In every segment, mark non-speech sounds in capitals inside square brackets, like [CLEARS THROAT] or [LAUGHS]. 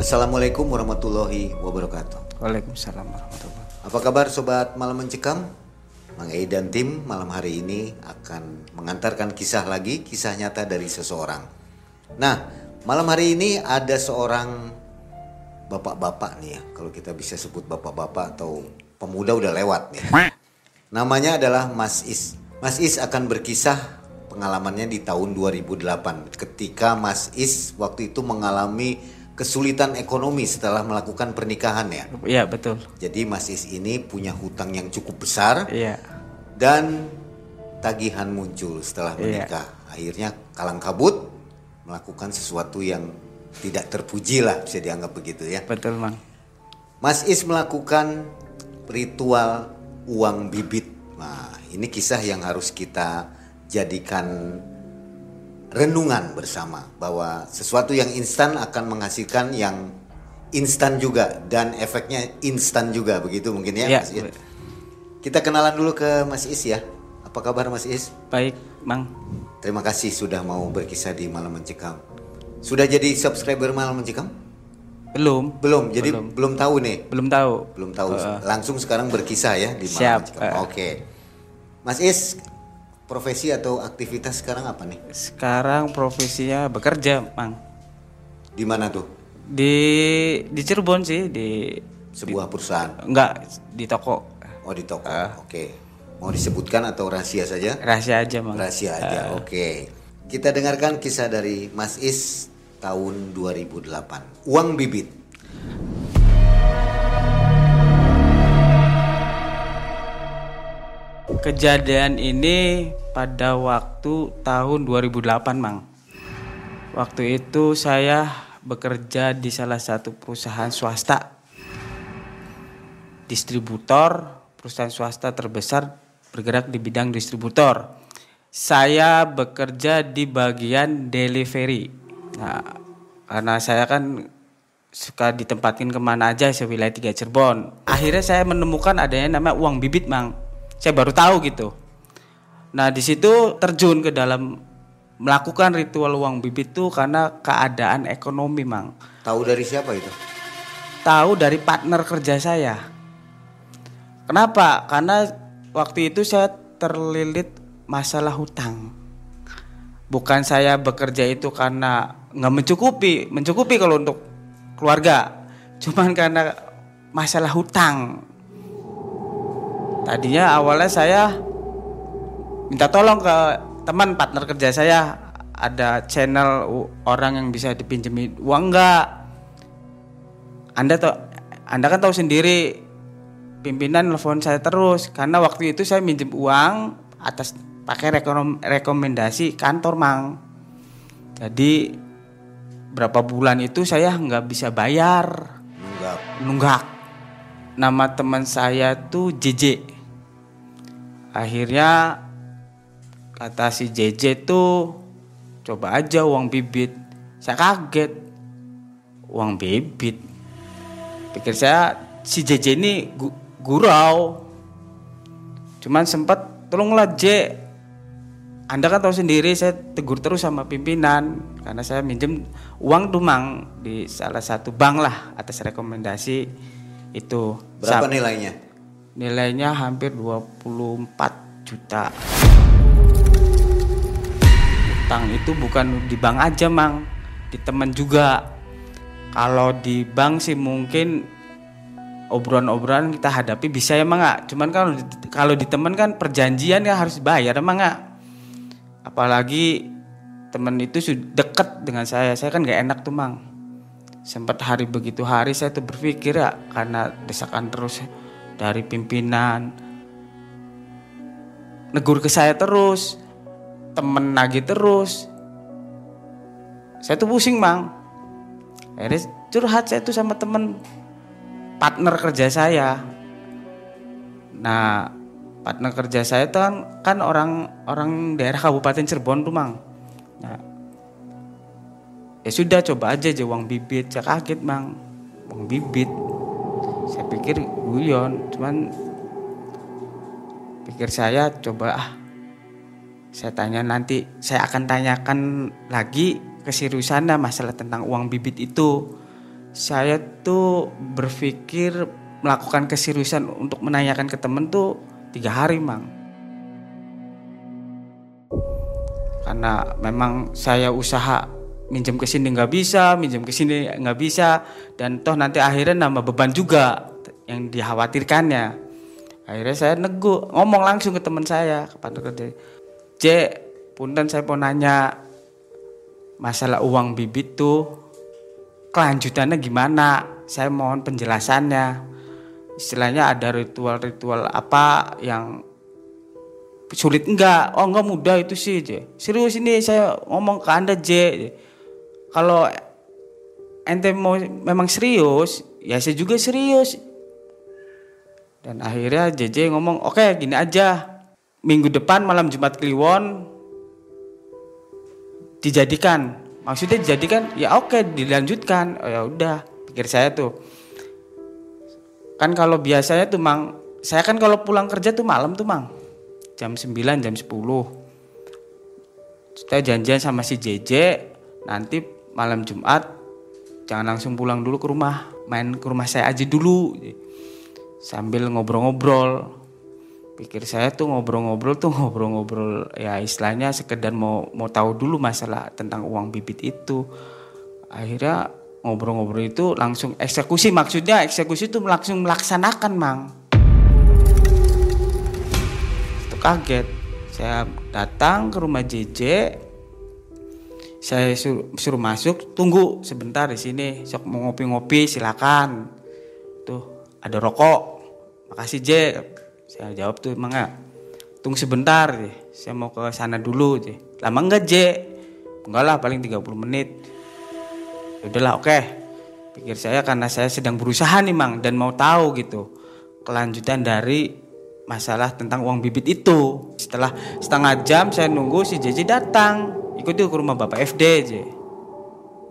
Assalamualaikum warahmatullahi wabarakatuh. Waalaikumsalam warahmatullahi Apa kabar sobat malam mencekam? Mang Ei dan tim malam hari ini akan mengantarkan kisah lagi, kisah nyata dari seseorang. Nah, malam hari ini ada seorang bapak-bapak nih ya, kalau kita bisa sebut bapak-bapak atau pemuda udah lewat nih. Namanya adalah Mas Is. Mas Is akan berkisah pengalamannya di tahun 2008 ketika Mas Is waktu itu mengalami kesulitan ekonomi setelah melakukan pernikahan ya. Iya betul. Jadi Mas Is ini punya hutang yang cukup besar Iya. dan tagihan muncul setelah Iya. menikah. Akhirnya kalang kabut melakukan sesuatu yang tidak terpuji lah bisa dianggap begitu ya. Betul mang. Mas Is melakukan ritual uang bibit. Nah, ini kisah yang harus kita jadikan renungan bersama bahwa sesuatu yang instan akan menghasilkan yang instan juga dan efeknya instan juga begitu mungkin ya, Iya. Mas Is. Kita kenalan dulu ke Mas Is ya. Apa kabar Mas Is? Baik mang. Terima kasih sudah mau berkisah di Malam Mencekam. Sudah jadi subscriber Malam Mencekam? Belum. Belum. Jadi belum, tahu nih. Belum tahu. Belum tahu. Langsung sekarang berkisah ya di Malam Siap, Mencekam. eh. Oke. Mas Is, profesi atau aktivitas sekarang apa nih? Sekarang profesinya bekerja mang. Di mana tuh? Di di Cirebon sih di Sebuah perusahaan. enggak di toko Oh di toko. Ah. Oke. Mau disebutkan atau rahasia saja? rahasia aja mang. Rahasia Ah. aja. Oke. Kita dengarkan kisah dari Mas Is tahun 2008. Uang bibit. Kejadian ini pada waktu tahun 2008 mang. Waktu itu saya bekerja di salah satu perusahaan swasta distributor, perusahaan swasta terbesar bergerak di bidang distributor. Saya bekerja di bagian delivery. Nah, karena saya kan suka ditempatin ke mana aja sewilayah tiga Cirebon. Akhirnya saya menemukan adanya namanya uang bibit, mang. Saya baru tahu gitu. Nah, di situ terjun ke dalam melakukan ritual uang bibit itu karena keadaan ekonomi, mang. Tahu dari siapa itu? Tahu dari partner kerja saya. Kenapa? Karena waktu itu saya terlilit masalah hutang. Bukan saya bekerja itu karena nggak mencukupi, mencukupi kalau untuk keluarga. Cuman karena masalah hutang. Tadinya awalnya saya minta tolong ke teman partner kerja saya ada channel orang yang bisa dipinjemin uang enggak anda tahu, Anda kan tahu sendiri pimpinan telepon saya terus karena waktu itu saya minjem uang atas pakai rekom- rekomendasi kantor mang. Jadi berapa bulan itu saya nggak bisa bayar Enggak. nunggak. Nama teman saya tuh JJ. Akhirnya kata si JJ tuh coba aja uang bibit. Saya kaget. Uang bibit. Pikir saya si JJ ini gu- gurau. Cuman sempat tolonglah J. Anda kan tahu sendiri saya tegur terus sama pimpinan karena saya minjem uang tuh mang di salah satu bank lah atas rekomendasi itu. Berapa nilainya? Nilainya hampir 24 juta. Utang itu bukan di bank aja, Mang. Di teman juga. Kalau di bank sih mungkin obrolan-obrolan kita hadapi bisa ya, Mang. nggak? Cuman kalau di, kalau di teman kan perjanjian ya harus bayar, Mang. nggak? Apalagi teman itu sudah dekat dengan saya. Saya kan nggak enak tuh, Mang sempat hari begitu hari saya tuh berpikir ya karena desakan terus dari pimpinan. Negur ke saya terus temen nagih terus. Saya tuh pusing bang akhirnya curhat saya tuh sama temen partner kerja saya. Nah partner kerja saya tuh kan, kan orang orang daerah Kabupaten Cirebon tuh mang. Nah ya sudah coba aja aja uang bibit. Saya kaget bang uang bibit. Saya pikir guyon cuman pikir saya coba ah. Saya tanya nanti saya akan tanyakan lagi keseriusannya masalah tentang uang bibit itu. Saya tuh berpikir melakukan keseriusan untuk menanyakan ke temen tuh tiga hari mang. Karena memang saya usaha minjem ke sini nggak bisa minjem ke sini nggak bisa. Dan toh nanti akhirnya nambah beban juga yang dikhawatirkannya. Akhirnya saya nego ngomong langsung ke teman saya kepada kerja J punten saya mau nanya masalah uang bibit tuh kelanjutannya gimana? Saya mohon penjelasannya. Istilahnya ada ritual-ritual apa yang sulit? Enggak oh enggak mudah itu sih J. Serius ini saya ngomong ke anda J kalau ente mau memang serius ya saya juga serius. Dan akhirnya JJ ngomong oke okay, gini aja. Minggu depan malam Jumat Kliwon dijadikan. Maksudnya dijadikan ya oke okay, dilanjutkan. Oh ya udah pikir saya tuh. Kan kalau biasanya tuh mang saya kan kalau pulang kerja tuh malam tuh mang. Jam 9 jam 10 saya janjian sama si JJ nanti malam Jumat jangan langsung pulang dulu ke rumah main ke rumah saya aja dulu. Sambil ngobrol-ngobrol. Pikir saya tuh ngobrol-ngobrol tuh ngobrol-ngobrol ya istilahnya sekedar mau mau tahu dulu masalah tentang uang bibit itu. Akhirnya ngobrol-ngobrol itu langsung eksekusi maksudnya eksekusi itu langsung melaksanakan mang. Itu kaget. Saya datang ke rumah JJ saya suruh, suruh masuk tunggu sebentar di sini. Sok mau ngopi-ngopi silakan. Tuh ada rokok. Makasih J. Saya jawab tuh emang ya tunggu sebentar J. saya mau ke sana dulu J. lama enggak J? Enggak lah paling 30 menit. Ya udahlah oke. Okay. pikir saya karena saya sedang berusaha nih mang dan mau tahu gitu kelanjutan dari masalah tentang uang bibit itu. Setelah setengah jam saya nunggu si JJ datang ikut ke rumah bapak FD J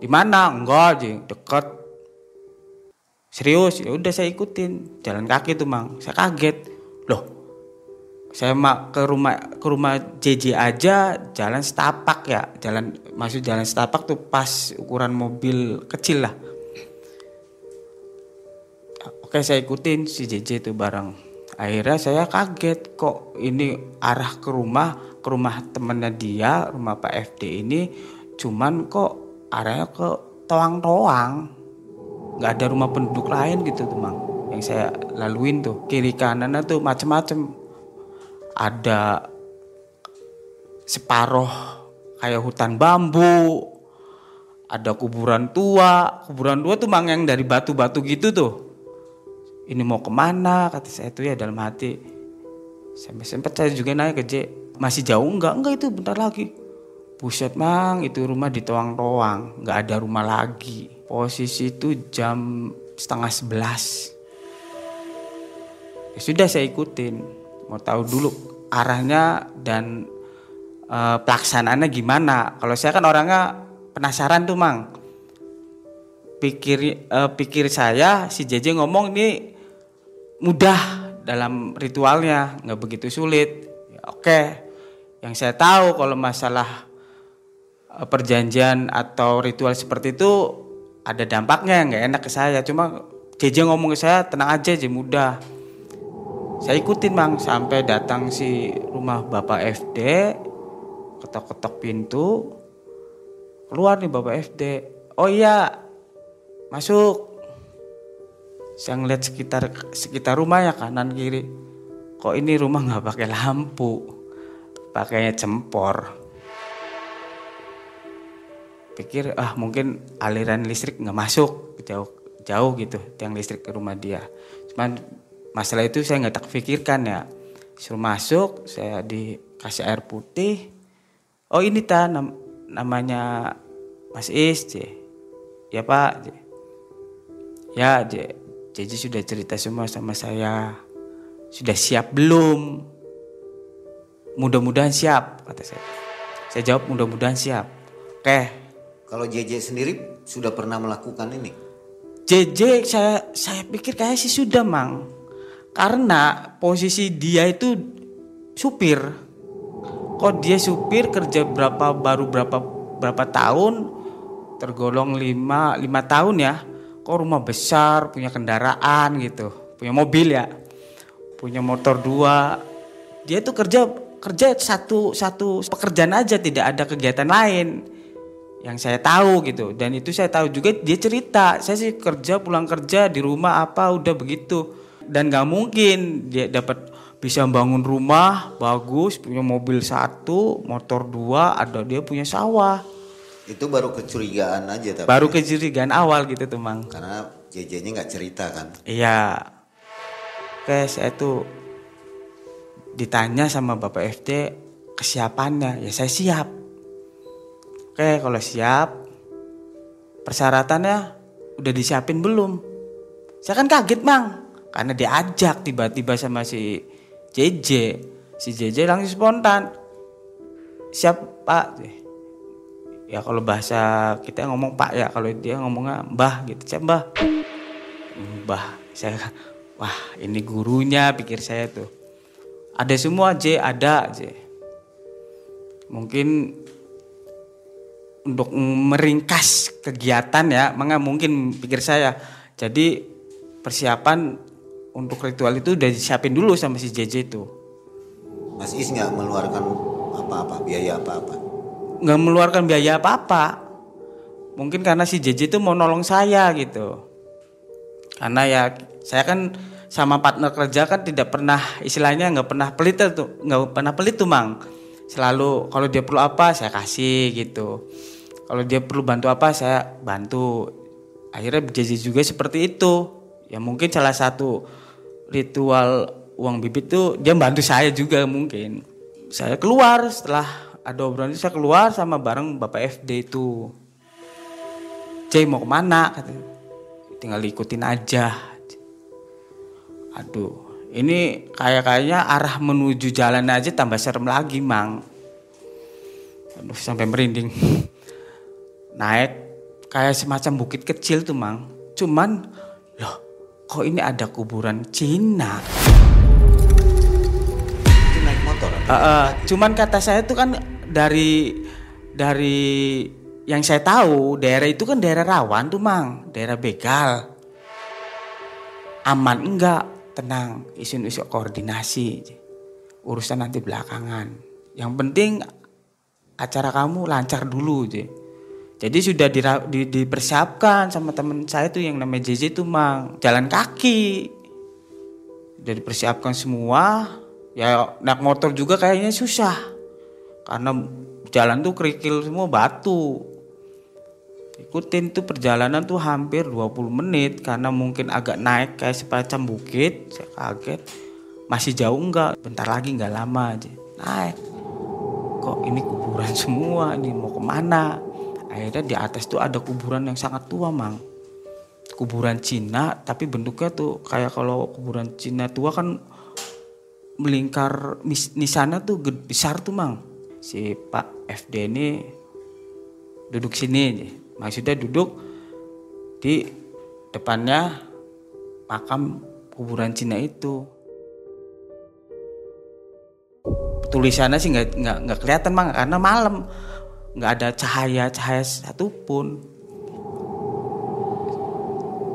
di mana? Enggak J dekat serius ya udah saya ikutin. Jalan kaki tuh mang. Saya kaget. Loh saya mak ke rumah ke rumah JJ aja jalan setapak ya. Jalan maksud jalan setapak tuh pas ukuran mobil kecil lah. Oke saya ikutin si JJ itu bareng akhirnya saya kaget kok ini arah ke rumah ke rumah temennya dia rumah Pak FD ini cuman kok arahnya ke toang-toang nggak ada rumah penduduk lain gitu tuh yang saya laluin tuh. Kiri kanan tuh macem-macem. Ada separoh kayak hutan bambu ada kuburan tua. Kuburan tua tuh mang yang dari batu-batu gitu tuh ini mau ke mana? kata saya. Tuh ya dalam hati. Sampai sempat saya juga naik ke J masih jauh enggak enggak itu bentar lagi. Buset mang itu rumah di toang-toang nggak ada rumah lagi. Posisi itu jam setengah sebelas. Ya sudah saya ikutin. Mau tahu dulu arahnya dan e, pelaksanaannya gimana. Kalau saya kan orangnya penasaran tuh mang. Pikir e, pikir saya si JJ ngomong ini mudah dalam ritualnya nggak begitu sulit. Ya, oke. Yang saya tahu kalau masalah e, perjanjian atau ritual seperti itu ada dampaknya nggak enak ke saya. Cuma JJ ngomong ke saya tenang aja aja mudah. Saya ikutin bang sampai datang si rumah bapak FD ketok-ketok pintu keluar nih bapak FD oh iya masuk saya ngeliat sekitar sekitar rumah ya kanan kiri. Kok ini rumah nggak pakai lampu? Pakainya cempor. Pikir ah mungkin aliran listrik nggak masuk. Jauh jauh gitu tiang listrik ke rumah dia. Cuman masalah itu saya nggak tak pikirkan ya. Suruh masuk saya dikasih air putih. Oh ini ta nam namanya Mas Is ya Pak ya J. Jadi sudah cerita semua sama saya. Sudah siap belum? Mudah-mudahan siap kata saya. Saya jawab mudah-mudahan siap. Oke. Kalau JJ sendiri sudah pernah melakukan ini? JJ saya saya pikir kayak sih sudah mang. Karena posisi dia itu supir. Kok dia supir kerja berapa baru berapa berapa tahun? Tergolong lima lima tahun ya kok rumah besar punya kendaraan gitu. Punya mobil ya. Punya motor dua. Dia tuh kerja kerja satu satu pekerjaan aja tidak ada kegiatan lain yang saya tahu gitu. Dan itu saya tahu juga dia cerita saya sih kerja pulang kerja di rumah apa udah begitu. Dan nggak mungkin dia dapat bisa bangun rumah bagus punya mobil satu motor dua ada dia punya sawah Itu baru kecurigaan aja tapi. baru kecurigaan awal gitu tuh mang. Karena JJ-nya nggak cerita kan. iya. Oke saya tuh ditanya sama bapak FD kesiapannya? Ya saya siap. Oke kalau siap persyaratannya udah disiapin belum? Saya kan kaget mang. Karena diajak tiba-tiba sama si JJ si JJ langsung spontan. Siap pak ya kalau bahasa kita ngomong pak ya kalau dia ngomongnya mbah gitu. Siap mbah? Mbah. Saya wah ini gurunya pikir saya tuh. Ada semua J ada J. Mungkin untuk meringkas kegiatan ya maka mungkin pikir saya. Jadi persiapan untuk ritual itu udah disiapin dulu sama si JJ itu. Mas Is nggak mengeluarkan apa-apa biaya apa-apa. Nggak mengeluarkan biaya apa-apa. Mungkin karena si JJ itu mau nolong saya gitu. Karena ya saya kan sama partner kerja kan tidak pernah istilahnya nggak pernah pelit tuh nggak pernah pelit tuh mang. Selalu kalau dia perlu apa saya kasih gitu. Kalau dia perlu bantu apa saya bantu. Akhirnya JJ juga seperti itu. Ya mungkin salah satu ritual uang bibit tuh dia bantu saya juga mungkin. Saya keluar setelah ada obrolan saya keluar sama bareng bapak FD itu. J mau ke mana? katanya tinggal ikutin aja. Aduh ini kayak kayaknya arah menuju jalan aja tambah serem lagi mang. Aduh sampai merinding. [LAUGHS] Naik kayak semacam bukit kecil tuh mang. Cuman loh kok ini ada kuburan Cina Eh, eh, cuman kata saya tuh kan dari dari yang saya tahu daerah itu kan daerah rawan tuh mang, daerah begal. Aman enggak? Tenang, isu-isu koordinasi. Urusan nanti belakangan. Yang penting acara kamu lancar dulu, Je. Jadi sudah dira- di- dipersiapkan sama teman saya tuh yang namanya JJ tuh mang, jalan kaki. Udah dipersiapkan semua, ya naik motor juga kayaknya susah. Karena jalan tuh kerikil semua batu. Ikutin tuh perjalanan tuh hampir 20 menit karena mungkin agak naik kayak semacam bukit. Saya kaget. Masih jauh enggak? Bentar lagi nggak lama aja. Naik. Kok ini kuburan semua? Ini mau ke mana? Akhirnya di atas tuh ada kuburan yang sangat tua mang. Kuburan Cina tapi bentuknya tuh kayak kalau kuburan Cina tua kan melingkar mis- nisannya tuh besar tuh mang. Si Pak FD ini duduk sini maksudnya duduk di depannya makam kuburan Cina itu. Tulisannya sih nggak nggak nggak kelihatan mang karena malam. Nggak ada cahaya cahaya satupun.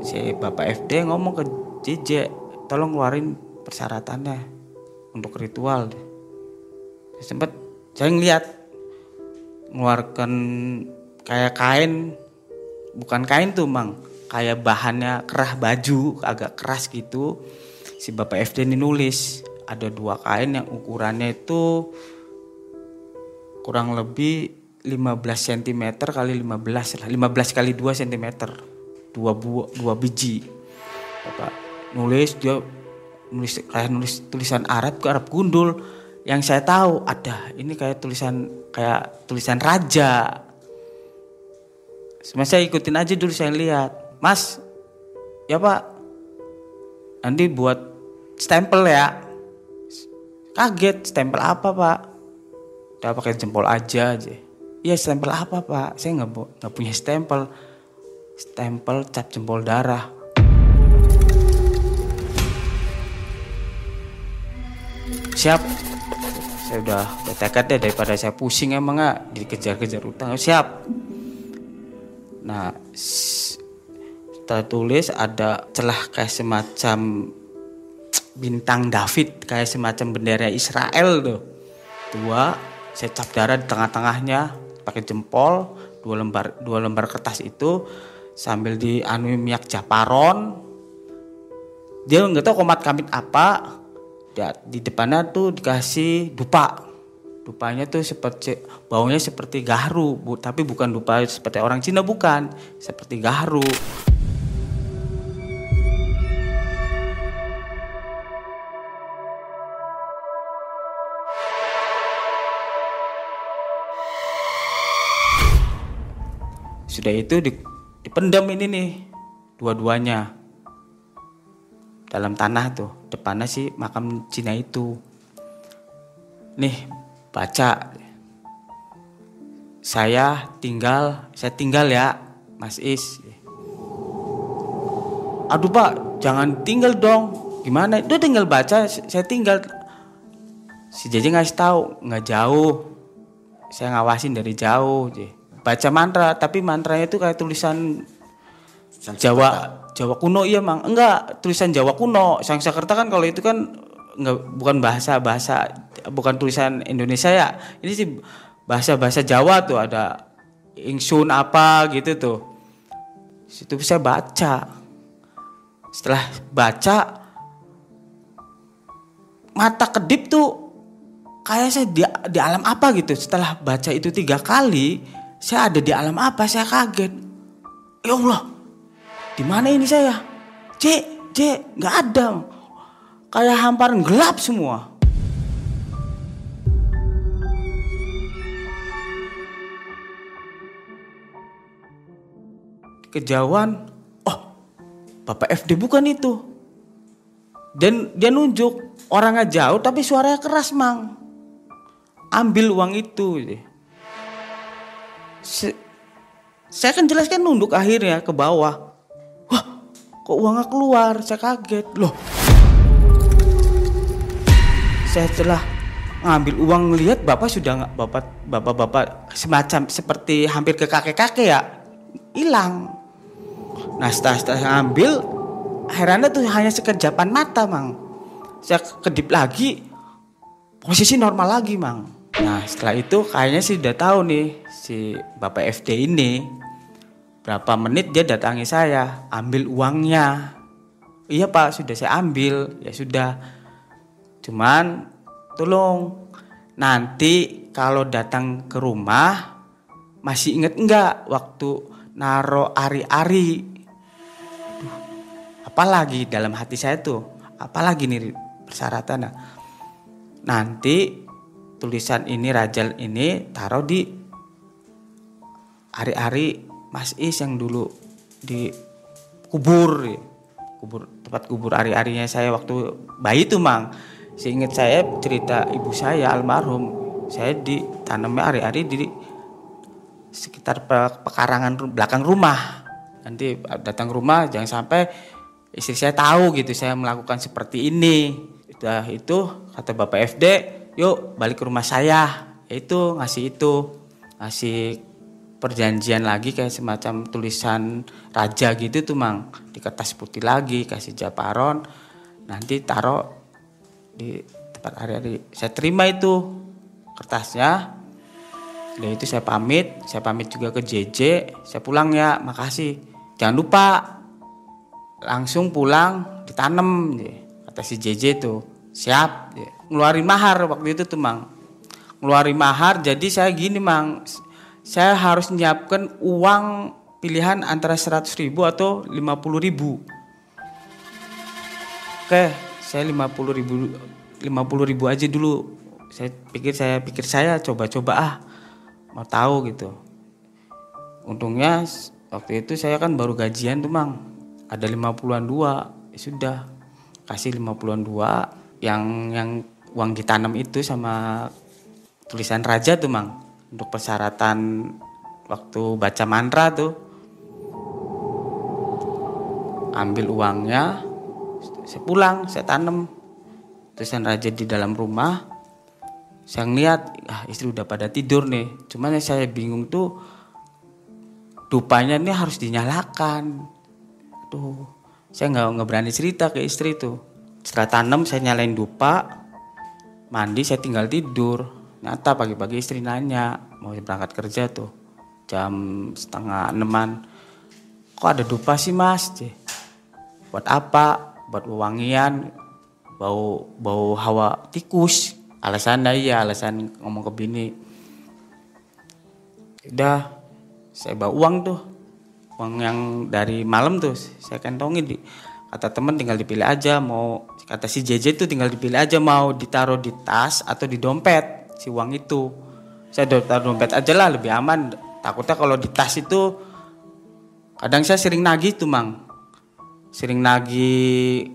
Si bapak FD ngomong ke JJ tolong keluarin persyaratannya untuk ritual sempat saya ngeliat ngeluarkan kayak kain bukan kain tuh mang. Kayak bahannya kerah baju agak keras gitu. Si bapak FD ini nulis ada dua kain yang ukurannya itu kurang lebih 15 cm kali 15 lah. 15 kali 2 cm dua buah dua biji. Bapak nulis dia nulis kayak nulis tulisan Arab ke Arab gundul. Yang saya tahu ada ini kayak tulisan kayak tulisan raja. Cuma saya ikutin aja dulu saya lihat. Mas ya pak. Nanti buat stempel ya. Kaget stempel apa pak? Udah pakai jempol aja aja. Iya stempel apa pak? Saya nggak nggak punya stempel. Stempel cap jempol darah siap. Saya udah bertekad deh daripada saya pusing emang nggak dikejar-kejar utang. Siap. Nah tertulis ada celah kayak semacam bintang David kayak semacam bendera Israel tuh. Dua saya cap darah di tengah-tengahnya pakai jempol dua lembar dua lembar kertas itu sambil di anu minyak japaron. Dia nggak tahu komat kamit apa di depannya tuh dikasih dupa. Dupanya tuh seperti baunya seperti gaharu bu, tapi bukan dupa seperti orang Cina bukan. Seperti gaharu sudah itu dipendam ini nih dua-duanya dalam tanah tuh. Depannya sih makam Cina itu. Nih baca. Saya tinggal saya tinggal ya Mas Is. Aduh pak jangan tinggal dong. Gimana? Itu tinggal baca saya tinggal. Si Jeje ngasih tahu nggak jauh. Saya ngawasin dari jauh baca mantra tapi mantranya itu kayak tulisan Jawa Jawa kuno iya mang. Enggak tulisan Jawa kuno. Sangskerta kan kalau itu kan enggak bukan bahasa bahasa bukan tulisan Indonesia ya. Ini sih bahasa bahasa Jawa tuh ada ingsun apa gitu tuh. Situ bisa baca. Setelah baca mata kedip tuh kayak saya di, di alam apa gitu. Setelah baca itu tiga kali saya ada di alam apa saya kaget. Ya Allah di mana ini saya? C, C, nggak ada. Kayak hamparan gelap semua. Kejauhan, oh, Bapak FD bukan itu. Dan dia nunjuk orangnya jauh tapi suaranya keras, Mang. Ambil uang itu. saya kan jelaskan nunduk akhirnya ke bawah kok uangnya keluar? Saya kaget. Loh. Saya telah ngambil uang lihat bapak sudah nggak bapak bapak bapak semacam seperti hampir ke kakek kakek ya hilang. Nah setelah setelah saya ambil herannya tuh hanya sekejapan mata mang. Saya kedip lagi posisi normal lagi mang. Nah setelah itu kayaknya sih udah tahu nih si bapak FD ini Berapa menit dia datangi saya, ambil uangnya. Iya pak, sudah saya ambil. Ya sudah. Cuman tolong nanti kalau datang ke rumah masih inget enggak waktu naro ari-ari. Apalagi dalam hati saya tuh, apalagi nih persyaratannya. Nanti tulisan ini rajal ini taruh di ari-ari Mas Is yang dulu di kubur kubur tempat kubur ari-arinya saya waktu bayi itu mang. Seingat saya cerita ibu saya almarhum saya ditanamnya ari-ari di sekitar pekarangan belakang rumah. Nanti datang rumah jangan sampai istri saya tahu gitu saya melakukan seperti ini. Sudah itu kata bapak FD yuk balik ke rumah saya. Itu ngasih itu ngasih perjanjian lagi kayak semacam tulisan raja gitu tuh mang. Di kertas putih lagi kasih japaron. Nanti taruh di tempat hari-hari saya terima itu kertasnya. Dan itu saya pamit. Saya pamit juga ke JJ saya pulang ya makasih. Jangan lupa langsung pulang ditanam kata si JJ tuh. Siap ngeluarin mahar waktu itu tuh mang. Ngeluarin mahar jadi saya gini mang saya harus menyiapkan uang pilihan antara 100 ribu atau 50 ribu. Oke, saya 50 ribu 50 ribu aja dulu. Saya pikir saya pikir saya coba-coba ah mau tahu gitu. Untungnya waktu itu saya kan baru gajian tuh mang ada 50-an dua ya sudah kasih 50-an dua yang yang uang ditanam itu sama tulisan raja tuh mang untuk persyaratan waktu baca mantra tuh ambil uangnya saya pulang saya tanam tulisan raja di dalam rumah saya ngeliat ah istri udah pada tidur nih cuman yang saya bingung tuh dupanya ini harus dinyalakan Aduh, saya nggak nggak berani cerita ke istri tuh. Setelah tanam saya nyalain dupa, mandi saya tinggal tidur. Nyata pagi-pagi istri nanya mau berangkat kerja tuh jam setengah enaman. Kok ada dupa sih mas? Buat apa? Buat wewangian, bau bau hawa tikus. Alasannya iya, alasan ngomong ke bini. Udah, saya bawa uang tuh uang yang dari malam tuh saya kantongin di kata temen tinggal dipilih aja mau kata si JJ tuh tinggal dipilih aja mau ditaruh di tas atau di dompet si uang itu. Saya taruh dompet aja lah lebih aman. Takutnya kalau di tas itu kadang saya sering nagih tuh mang. Sering nagih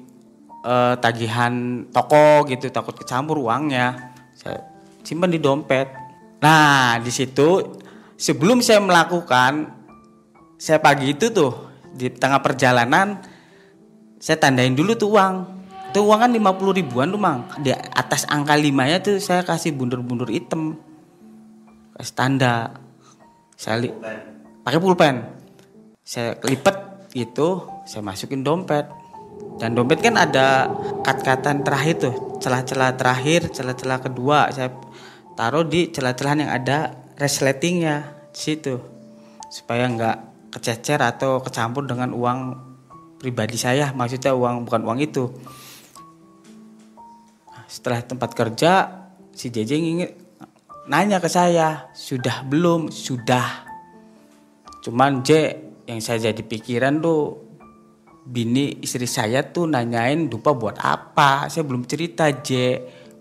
eh, tagihan toko gitu takut kecampur uangnya. Saya simpan di dompet. Nah di situ sebelum saya melakukan saya pagi itu tuh di tengah perjalanan saya tandain dulu tuh uang itu uang kan 50 ribuan tuh mang. Di atas angka limanya tuh saya kasih bundur-bundur hitam. Kasih tanda saya li- pakai pulpen. Saya lipet gitu saya masukin dompet. Dan dompet kan ada kat-katan terakhir tuh celah-celah terakhir celah-celah kedua. Saya taruh di celah-celah yang ada resletingnya di situ. Supaya nggak kececer atau kecampur dengan uang pribadi saya. Maksudnya uang bukan uang itu setelah tempat kerja si JJ ingin nanya ke saya sudah belum? Sudah. Cuman J yang saya jadi pikiran tuh bini istri saya tuh nanyain dupa buat apa? Saya belum cerita J.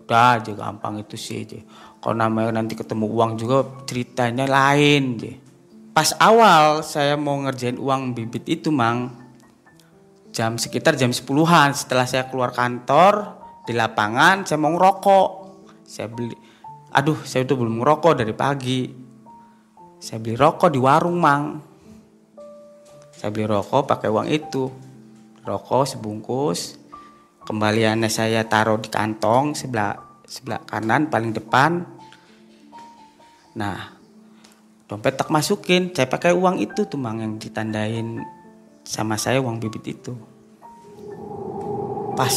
Udah aja gampang itu sih J. Kalau namanya nanti ketemu uang juga ceritanya lain J. Pas awal saya mau ngerjain uang bibit itu mang jam sekitar jam 10-an setelah saya keluar kantor di lapangan saya mau ngerokok. Saya beli aduh saya tuh belum ngerokok dari pagi. Saya beli rokok di warung mang. Saya beli rokok pakai uang itu. Rokok sebungkus. Kembaliannya saya taruh di kantong sebelah sebelah kanan paling depan. Nah dompet tak masukin. Saya pakai uang itu tuh mang yang ditandain sama saya uang bibit itu. Pas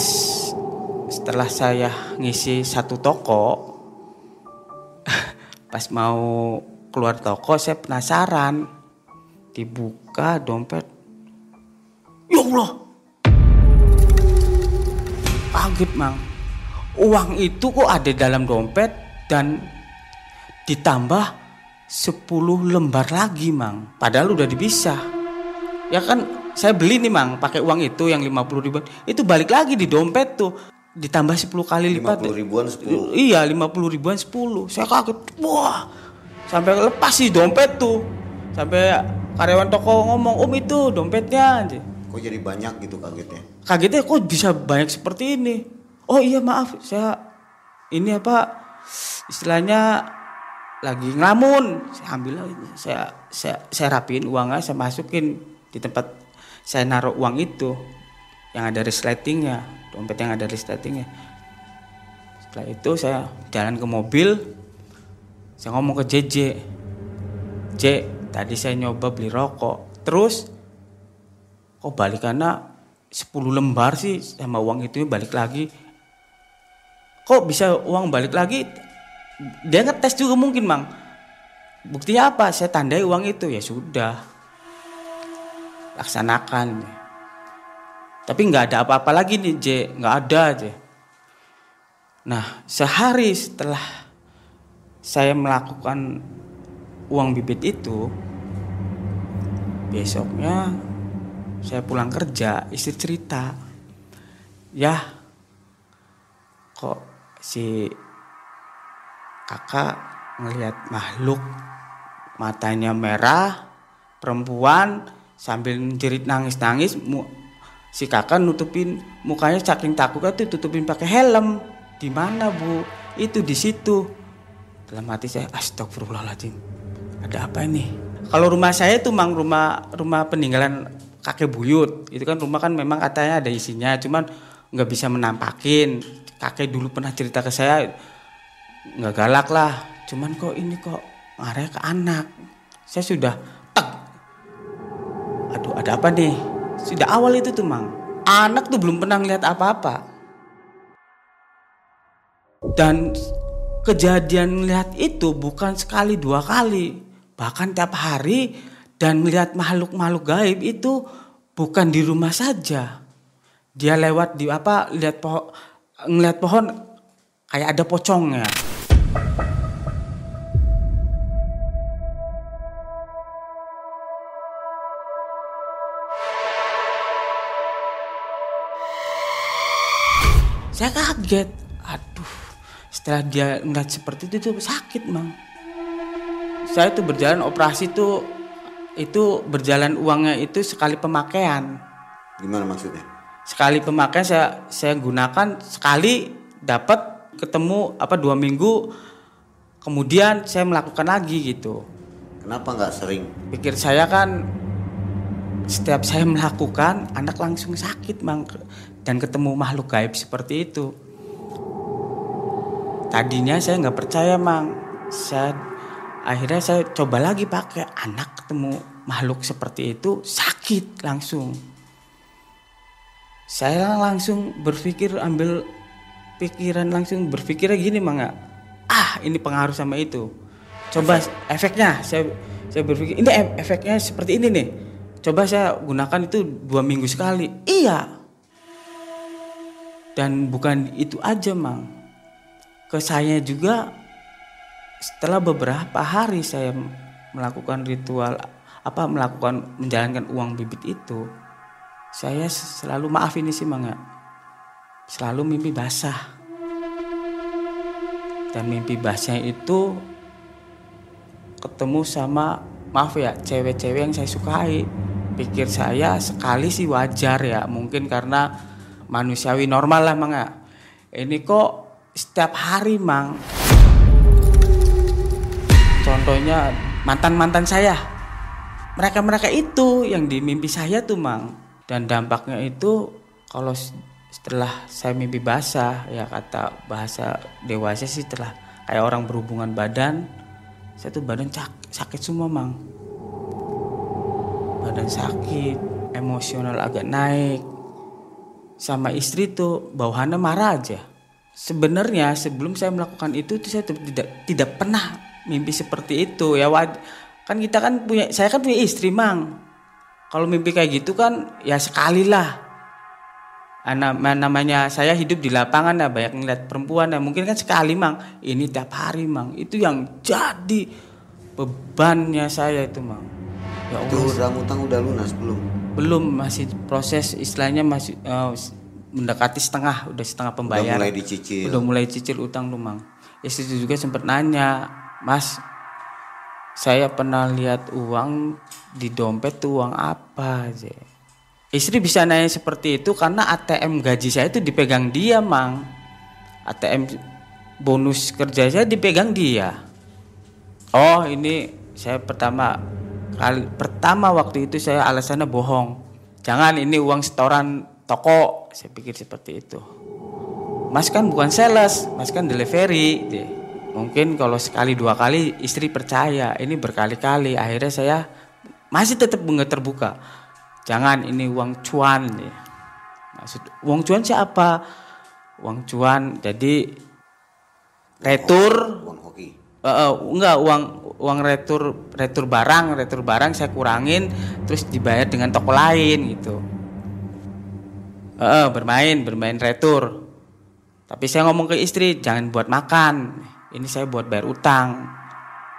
setelah saya ngisi satu toko pas mau keluar toko saya penasaran. Dibuka dompet. Ya Allah! Kaget mang. Uang itu kok ada dalam dompet dan ditambah 10 lembar lagi mang. Padahal udah dipisah. Ya kan saya beli nih mang pakai uang itu yang 50 ribuan. Itu balik lagi di dompet tuh ditambah 10 kali lipat. 50 ribuan 10. iya 50 ribuan 10 saya kaget wah. Sampai lepas sih dompet tuh. Sampai karyawan toko ngomong om itu dompetnya. Kok jadi banyak gitu kagetnya? kagetnya kok bisa banyak seperti ini? Oh iya maaf. Saya ini apa istilahnya lagi ngelamun. Saya ambil saya saya saya rapiin uangnya saya masukin di tempat saya naruh uang itu yang ada resletingnya dompet yang ada resletingnya setelah itu saya jalan ke mobil saya ngomong ke JJ J tadi saya nyoba beli rokok. Terus kok balikannya 10 lembar sih sama uang itu balik lagi? Kok bisa uang balik lagi? Dia ngetes juga mungkin mang. Buktinya apa? Saya tandai uang itu. Ya sudah laksanakan tapi nggak ada apa-apa lagi nih J. Nggak ada aja nah sehari setelah saya melakukan uang bibit itu besoknya saya pulang kerja istri cerita ya kok si kakak ngelihat makhluk matanya merah perempuan sambil jerit nangis-nangis si kakak nutupin mukanya saking takutnya tuh tutupin pakai helm. Di mana bu? Itu di situ. Dalam hati saya astagfirullahaladzim ada apa ini? Kalau rumah saya tuh mang rumah rumah peninggalan kakek buyut. Itu kan rumah kan memang katanya ada isinya cuman nggak bisa menampakin. Kakek dulu pernah cerita ke saya nggak galak lah cuman kok ini kok ngarah ke anak. Saya sudah tek! Aduh ada apa nih sudah awal itu tuh mang. Anak tuh belum pernah lihat apa-apa. Dan kejadian lihat itu bukan sekali dua kali. Bahkan tiap hari dan melihat makhluk-makhluk gaib itu bukan di rumah saja. Dia lewat di apa lihat pohon ngeliat pohon kayak ada pocongnya kaget. Aduh setelah dia ngeliat seperti itu tuh sakit mang. Saya tuh berjalan operasi tuh itu berjalan uangnya itu sekali pemakaian. Gimana maksudnya? sekali pemakaian saya saya gunakan sekali dapat ketemu apa dua minggu kemudian saya melakukan lagi gitu. Kenapa nggak sering? pikir saya kan setiap saya melakukan anak langsung sakit mang. Dan ketemu makhluk gaib seperti itu tadinya saya nggak percaya mang. Saya akhirnya saya coba lagi pakai. Anak ketemu makhluk seperti itu sakit langsung. Saya langsung berpikir ambil pikiran langsung berpikirnya gini mang nggak? ah ini pengaruh sama itu. Coba efeknya saya saya berpikir ini efeknya seperti ini nih. Coba saya gunakan itu dua minggu sekali. Iya. Dan bukan itu aja mang ke saya juga setelah beberapa hari saya melakukan ritual apa melakukan menjalankan uang bibit itu saya selalu maaf ini sih mang ya, selalu mimpi basah dan mimpi basahnya itu ketemu sama maaf ya cewek-cewek yang saya sukai pikir saya sekali sih wajar ya mungkin karena manusiawi normal lah mang ya. ini kok setiap hari mang. Contohnya mantan-mantan saya. Mereka-mereka itu yang di mimpi saya tuh mang. Dan dampaknya itu kalau setelah saya mimpi basah ya kata bahasa dewasa sih setelah kayak orang berhubungan badan saya tuh badan cak- sakit semua mang. Badan sakit emosional agak naik. Sama istri tuh bawahannya marah aja sebenarnya sebelum saya melakukan itu tuh saya tidak tidak pernah mimpi seperti itu. Ya kan kita kan punya saya kan punya istri mang. Kalau mimpi kayak gitu kan ya sekali lah Ah, nama- namanya saya hidup di lapangan ya banyak ngeliat perempuan ya mungkin kan sekali mang. Ini tiap hari mang. Itu yang jadi bebannya saya itu mang. Ya Allah. Itu utang udah lunas belum? belum masih proses istilahnya masih eh, mendekati setengah udah setengah Udah pembayaran. mulai dicicil. udah mulai cicil utang lu mang istri juga sempat nanya mas saya pernah lihat uang di dompet tuh uang apa aja? Istri bisa nanya seperti itu karena ATM gaji saya itu dipegang dia mang. ATM bonus kerja saya dipegang dia. Oh ini saya pertama kali pertama waktu itu saya alasannya bohong. Jangan ini uang setoran toko saya pikir seperti itu Mas kan bukan sales, Mas kan delivery. Deh. Mungkin kalau sekali dua kali istri percaya, ini berkali-kali. Akhirnya saya masih tetap nggak terbuka. Jangan ini uang cuan. deh. Maksud uang cuan siapa? Uang cuan jadi retur Uang hoki. Eh, enggak uang uang retur retur barang retur barang saya kurangin terus dibayar dengan toko lain gitu Eh, bermain bermain retur. Tapi saya ngomong ke istri jangan buat makan. Ini saya buat bayar utang.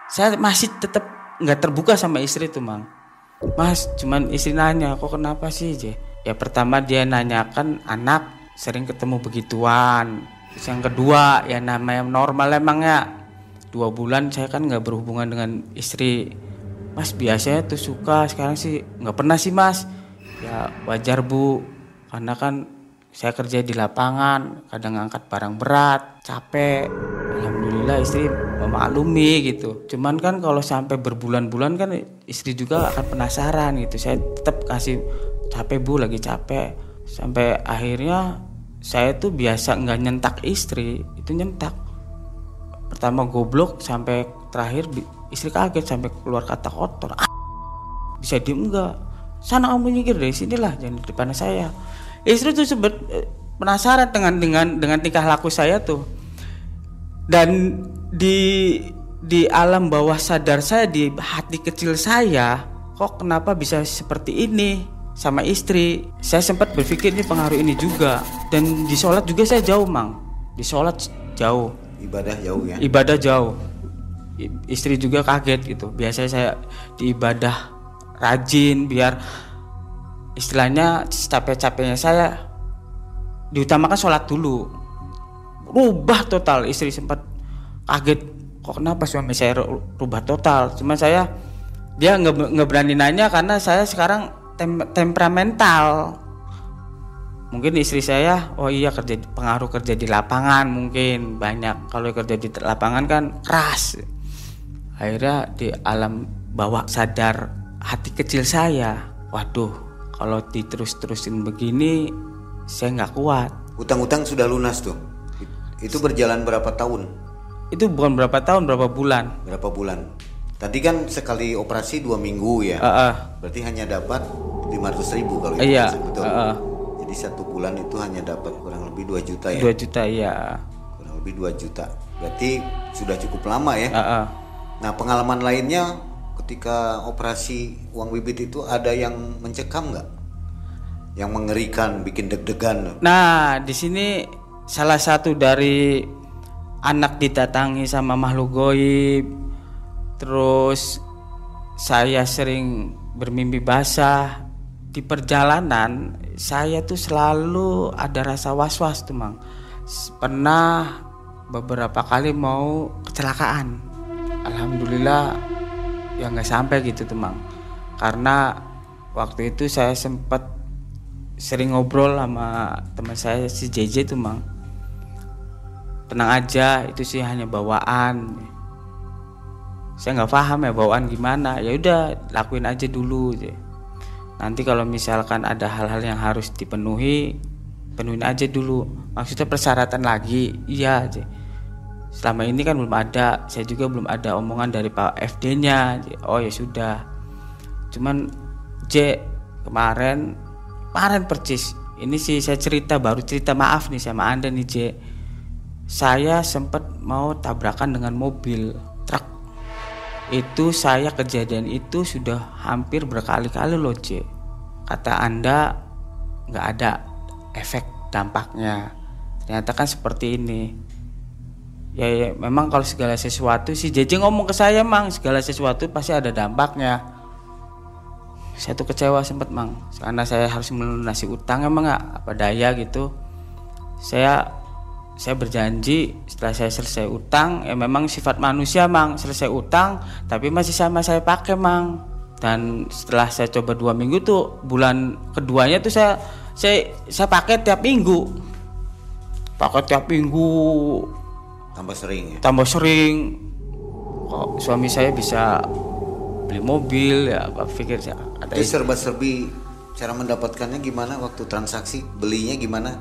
Saya masih tetap nggak terbuka sama istri tuh mang. Mas cuman istri nanya kok kenapa sih Je? ya pertama dia nanyakan anak sering ketemu begituan. Terus yang kedua ya namanya normal emang ya. Dua bulan saya kan nggak berhubungan dengan istri. Mas biasanya tuh suka sekarang sih nggak pernah sih mas. Ya wajar bu karena kan saya kerja di lapangan kadang ngangkat barang berat capek. Alhamdulillah istri memaklumi gitu. Cuman kan kalau sampai berbulan-bulan kan istri juga akan penasaran gitu. Saya tetap kasih capek bu lagi capek. Sampai akhirnya saya tuh biasa nggak nyentak istri itu nyentak. Pertama goblok sampai terakhir istri kaget sampai keluar kata kotor. "Ah, bisa diem enggak sana kamu nyingkir dari sinilah jangan di depan saya istri tuh sebet eh, penasaran dengan dengan dengan tingkah laku saya tuh. Dan di di alam bawah sadar saya di hati kecil saya kok kenapa bisa seperti ini sama istri? Saya sempat berpikir ini pengaruh ini juga. Dan di sholat juga saya jauh mang. Di sholat jauh. Ibadah jauh ya. ibadah jauh. I- istri juga kaget gitu. Biasanya saya di ibadah rajin biar istilahnya capek-capeknya saya diutamakan sholat dulu. Rubah total istri sempat kaget kok kenapa suami saya ru- rubah total? Cuma saya dia nggak berani nanya karena saya sekarang tem- temperamental. Mungkin istri saya oh iya kerja pengaruh kerja di lapangan mungkin banyak. Kalau kerja di lapangan kan keras. Akhirnya di alam bawah sadar hati kecil saya waduh kalau diterus-terusin begini saya nggak kuat Utang-utang sudah lunas tuh. It- Itu berjalan berapa tahun? itu bukan berapa tahun berapa bulan Berapa bulan? Tadi kan sekali operasi dua minggu ya. Heeh. Berarti hanya dapat 500 ribu kalau Iya, itu betul. heeh. Jadi satu bulan itu hanya dapat kurang lebih 2 juta ya. 2 juta iya Kurang lebih 2 juta. Berarti sudah cukup lama ya. Heeh. Nah pengalaman lainnya ketika operasi uang bibit itu ada yang mencekam nggak? Yang mengerikan, bikin deg-degan. Nah, di sini salah satu dari anak didatangi sama makhluk goib. Terus saya sering bermimpi basah di perjalanan. Saya tuh selalu ada rasa was-was tuh, Mang. Pernah beberapa kali mau kecelakaan. Alhamdulillah ya nggak sampai gitu tuh, Mang. Karena waktu itu saya sempat sering ngobrol sama teman saya si JJ tuh mang tenang aja itu sih hanya bawaan saya nggak paham ya bawaan gimana ya udah lakuin aja dulu je. nanti kalau misalkan ada hal-hal yang harus dipenuhi penuhin aja dulu maksudnya persyaratan lagi iya je. Selama ini kan belum ada saya juga belum ada omongan dari Pak FD nya oh ya sudah. Cuman J kemarin kemarin percis ini sih saya cerita baru cerita maaf nih sama anda nih J. Saya sempat mau tabrakan dengan mobil truk. Itu saya kejadian itu sudah hampir berkali-kali loh J. Kata anda nggak ada efek dampaknya. Ternyata kan seperti ini ya, ya memang kalau segala sesuatu si JJ ngomong ke saya mang segala sesuatu pasti ada dampaknya. Saya tuh kecewa sempet mang. Karena saya harus melunasi utang emang nggak? Apa daya gitu. Saya saya berjanji setelah saya selesai utang ya memang sifat manusia mang. Selesai utang tapi masih sama saya pakai mang. Dan setelah saya coba dua minggu tuh bulan keduanya tuh saya saya saya pakai tiap minggu. Pakai tiap minggu Tambah sering ya. tambah sering kok suami saya bisa beli mobil ya apa pikir saya ada Itu serba-serbi cara mendapatkannya gimana waktu transaksi? Belinya gimana?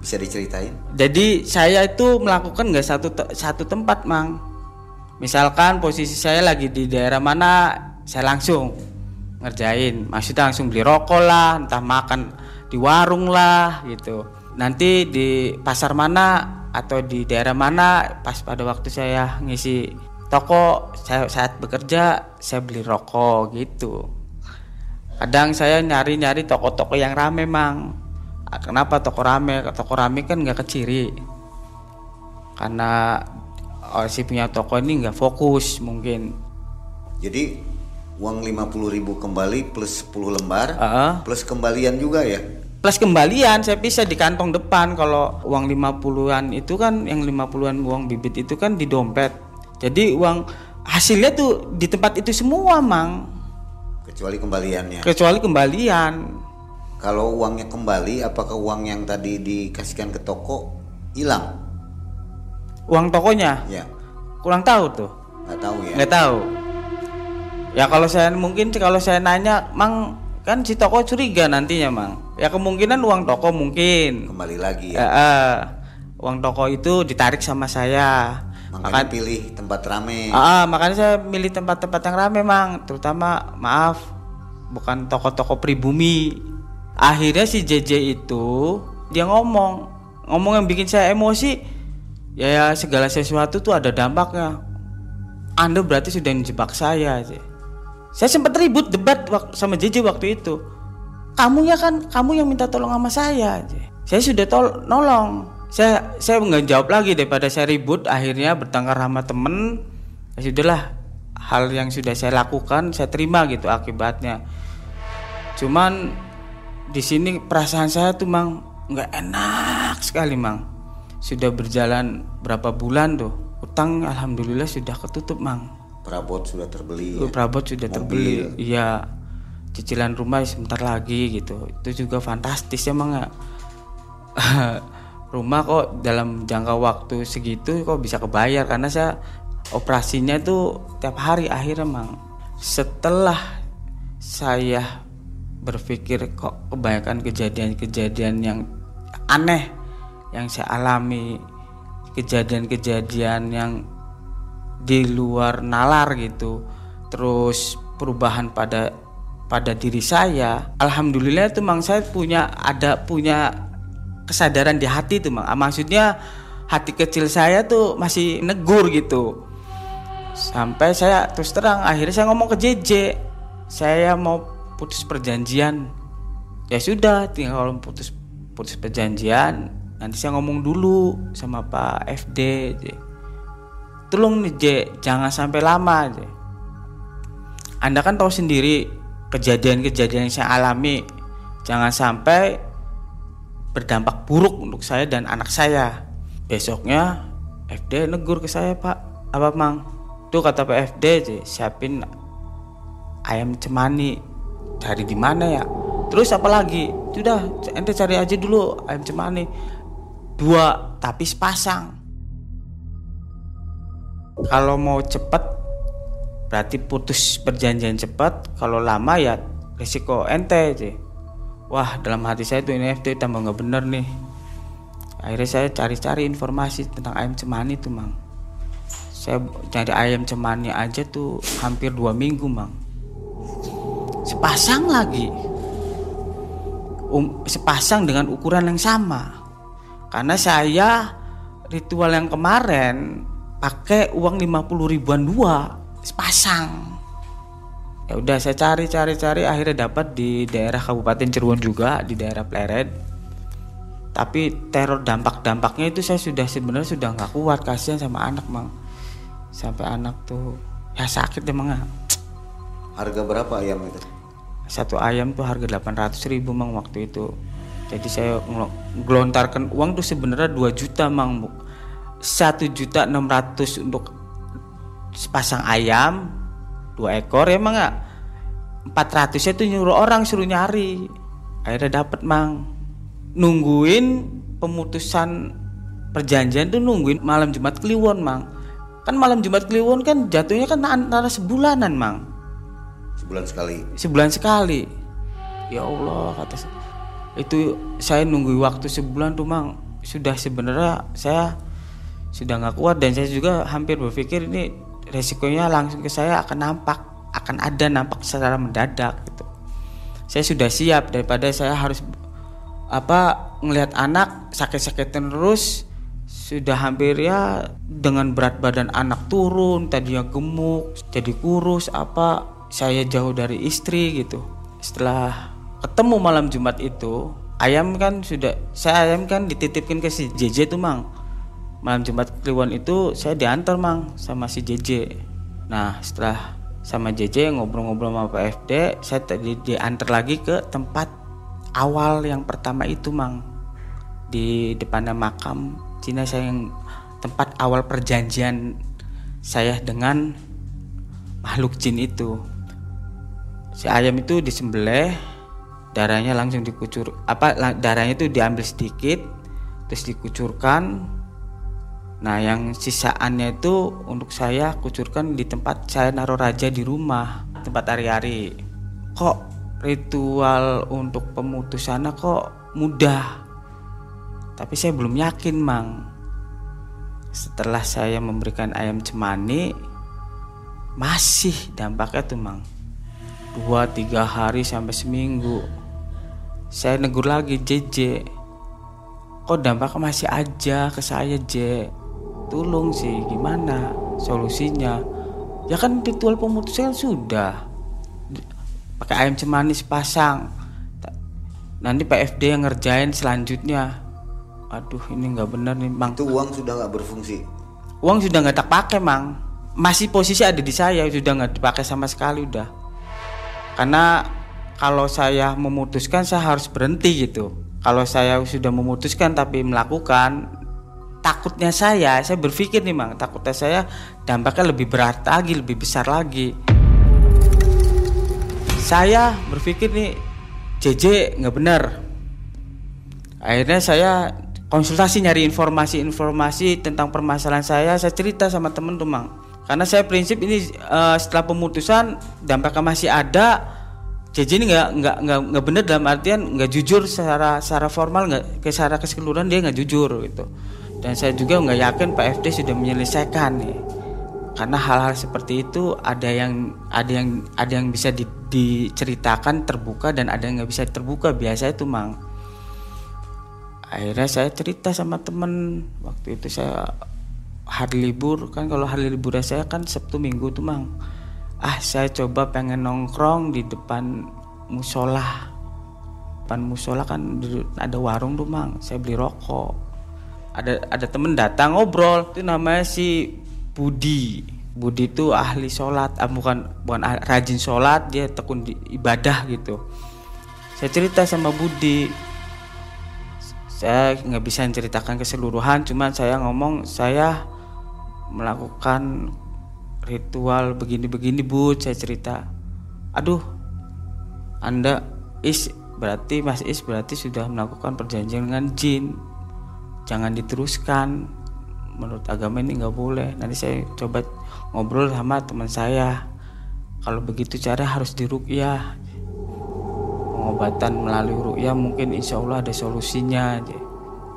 Bisa diceritain? Jadi saya itu melakukan nggak satu te- satu tempat, Mang. Misalkan posisi saya lagi di daerah mana, saya langsung ngerjain. Maksudnya langsung beli rokok lah, entah makan di warung lah gitu. Nanti di pasar mana atau di daerah mana pas pada waktu saya ngisi toko saya saat bekerja saya beli rokok gitu. Kadang saya nyari-nyari toko-toko yang rame, Mang. Ah, Kenapa toko rame? Toko rame kan nggak keciri. Karena oh, si punya toko ini nggak fokus mungkin. Jadi uang 50.000 ribu kembali plus 10 lembar Heeh. plus kembalian juga ya. Plus kembalian saya bisa di kantong depan kalau uang 50-an itu kan yang 50-an uang bibit itu kan di dompet. Jadi uang hasilnya tuh di tempat itu semua, Mang. Kecuali kembaliannya. Kecuali kembalian. Kalau uangnya kembali, apakah uang yang tadi dikasihkan ke toko hilang? Uang tokonya Ya, kurang tahu tuh. nggak tahu ya. nggak tahu ya kalau saya mungkin kalau saya nanya mang kan si toko curiga nantinya mang. Ya kemungkinan uang toko mungkin. Kembali lagi ya, ya. eh, uang toko itu ditarik sama saya. Makanya pilih tempat rame. Ah, makanya saya milih tempat-tempat yang rame mang. Terutama maaf bukan tokoh-tokoh pribumi. Akhirnya si JJ itu dia ngomong. Ngomong yang bikin saya emosi. Ya, ya segala sesuatu tuh ada dampaknya. Anda berarti sudah menjebak saya saya sempat ribut debat sama JJ waktu itu. Kamu ya kan kamu yang minta tolong sama saya saya sudah tol nolong. Saya saya nggak jawab lagi daripada saya ribut akhirnya bertengkar sama temen. Ya sudahlah hal yang sudah saya lakukan saya terima gitu akibatnya. Cuman di sini perasaan saya tuh mang nggak enak sekali mang. Sudah berjalan berapa bulan tuh utang alhamdulillah sudah ketutup mang perabot sudah terbeli ya? perabot sudah Mobil. terbeli. Iya. Cicilan rumah sebentar lagi gitu. Itu juga fantastis ya mang [LAUGHS] ya. Rumah kok dalam jangka waktu segitu kok bisa kebayar? Karena saya operasinya itu tiap hari akhirnya mang setelah saya berpikir kok kebanyakan kejadian-kejadian yang aneh yang saya alami kejadian-kejadian yang di luar nalar gitu. Terus perubahan pada pada diri saya. Alhamdulillah itu mang saya punya ada punya kesadaran di hati tuh mak maksudnya hati kecil saya tuh masih negur gitu. Sampai saya terus terang akhirnya saya ngomong ke JJ saya mau putus perjanjian. Ya sudah tinggal kalau putus putus perjanjian nanti saya ngomong dulu sama Pak FD. Tolong nih J jangan sampai lama J. Anda kan tahu sendiri kejadian-kejadian yang saya alami jangan sampai berdampak buruk untuk saya dan anak saya. Besoknya FD negur ke saya pak, apa mang? Tuh kata Pak FD siapin ayam cemani cari di mana ya? Terus apa lagi? Sudah ente cari aja dulu ayam cemani dua tapi sepasang. Kalau mau cepet berarti putus perjanjian cepat kalau lama ya risiko ente sih. Wah dalam hati saya tuh NFT tambah nggak bener nih. Akhirnya saya cari-cari informasi tentang ayam cemani tuh mang. Saya cari ayam cemani aja tuh hampir dua minggu mang. Sepasang lagi. Um, sepasang dengan ukuran yang sama. Karena saya ritual yang kemarin pakai uang 50 ribuan dua. Sepasang. Ya udah saya cari cari cari. Akhirnya dapat di daerah Kabupaten Cirebon juga di daerah Pleret. Tapi teror dampak dampaknya itu saya sudah sebenarnya sudah nggak kuat. Kasihan sama anak mang. Sampai anak tuh ya sakit emang harga berapa ayam itu? Satu ayam tuh harga 800 ribu mang waktu itu. Jadi saya gelontarkan uang tuh sebenarnya 2 juta mang satu juta enam ratus untuk sepasang ayam dua ekor emang nggak empat ratus itu nyuruh orang suruh nyari. Akhirnya dapat mang. Nungguin pemutusan perjanjian tuh nungguin malam Jumat Kliwon mang. Kan malam Jumat Kliwon kan jatuhnya kan antara sebulanan mang. Sebulan sekali. Sebulan sekali. Ya Allah kata itu saya nunggu waktu sebulan tuh mang. Sudah sebenarnya saya sudah nggak kuat dan saya juga hampir berpikir ini resikonya langsung ke saya akan nampak akan ada nampak secara mendadak gitu. Saya sudah siap daripada saya harus apa ngelihat anak sakit-sakit terus sudah hampir ya dengan berat badan anak turun tadinya gemuk jadi kurus apa saya jauh dari istri gitu. Setelah ketemu malam Jumat itu ayam kan sudah saya ayam kan dititipin ke si JJ tuh mang malam Jumat Kliwon itu saya diantar mang sama si JJ nah setelah sama JJ ngobrol-ngobrol sama Pak FD saya tadi diantar lagi ke tempat awal yang pertama itu mang. Di depannya makam Cina saya yang tempat awal perjanjian saya dengan makhluk jin itu. Si ayam itu disembelih darahnya langsung dikucur apa darahnya itu diambil sedikit terus dikucurkan Nah yang sisaannya itu untuk saya kucurkan di tempat saya naruh raja di rumah tempat hari-hari. Kok ritual untuk pemutusannya kok mudah? Tapi saya belum yakin mang. Setelah saya memberikan ayam cemani masih dampaknya tuh mang. dua tiga hari sampai seminggu saya negur lagi JJ kok dampaknya masih aja ke saya J tolong sih gimana? Solusinya? Ya kan ritual pemutusan sudah. Pakai ayam cemanis pasang. Nanti PFD yang ngerjain selanjutnya. Aduh ini nggak bener nih bang Itu uang sudah nggak berfungsi. uang sudah nggak tak pakai mang. Masih posisi ada di saya sudah nggak dipakai sama sekali udah. Karena kalau saya memutuskan saya harus berhenti gitu. Kalau saya sudah memutuskan tapi melakukan takutnya saya saya berpikir nih mang takutnya saya dampaknya lebih berat lagi lebih besar lagi. Saya berpikir nih JJ nggak benar. Akhirnya saya konsultasi nyari informasi-informasi tentang permasalahan saya saya cerita sama temen tuh mang. Karena saya prinsip ini eh, setelah pemutusan dampaknya masih ada. JJ ini nggak nggak nggak nggak benar dalam artian nggak jujur secara secara formal nggak secara keseluruhan dia nggak jujur gitu dan saya juga nggak yakin PFD sudah menyelesaikan nih. Karena hal-hal seperti itu ada yang ada yang ada yang bisa di- diceritakan terbuka dan ada yang nggak bisa terbuka. Biasa itu mang. Akhirnya saya cerita sama temen. Waktu itu saya hari libur kan kalau hari libur saya kan sabtu minggu tuh mang. Ah saya coba pengen nongkrong di depan musola. Depan musola kan ada warung tuh mang. Saya beli rokok ada ada temen datang ngobrol. Itu namanya si Budi. Budi itu ahli sholat. Ah, bukan bukan ah- rajin sholat. Dia tekun di ibadah gitu. Saya cerita sama Budi. Saya nggak bisa ceritakan keseluruhan. Cuman saya ngomong saya melakukan ritual begini-begini bu saya cerita. Aduh anda is berarti mas is berarti sudah melakukan perjanjian dengan jin jangan diteruskan. Menurut agama ini nggak boleh. Nanti saya coba ngobrol sama teman saya. Kalau begitu cara harus dirukyah. Pengobatan melalui rukyah mungkin insya Allah ada solusinya.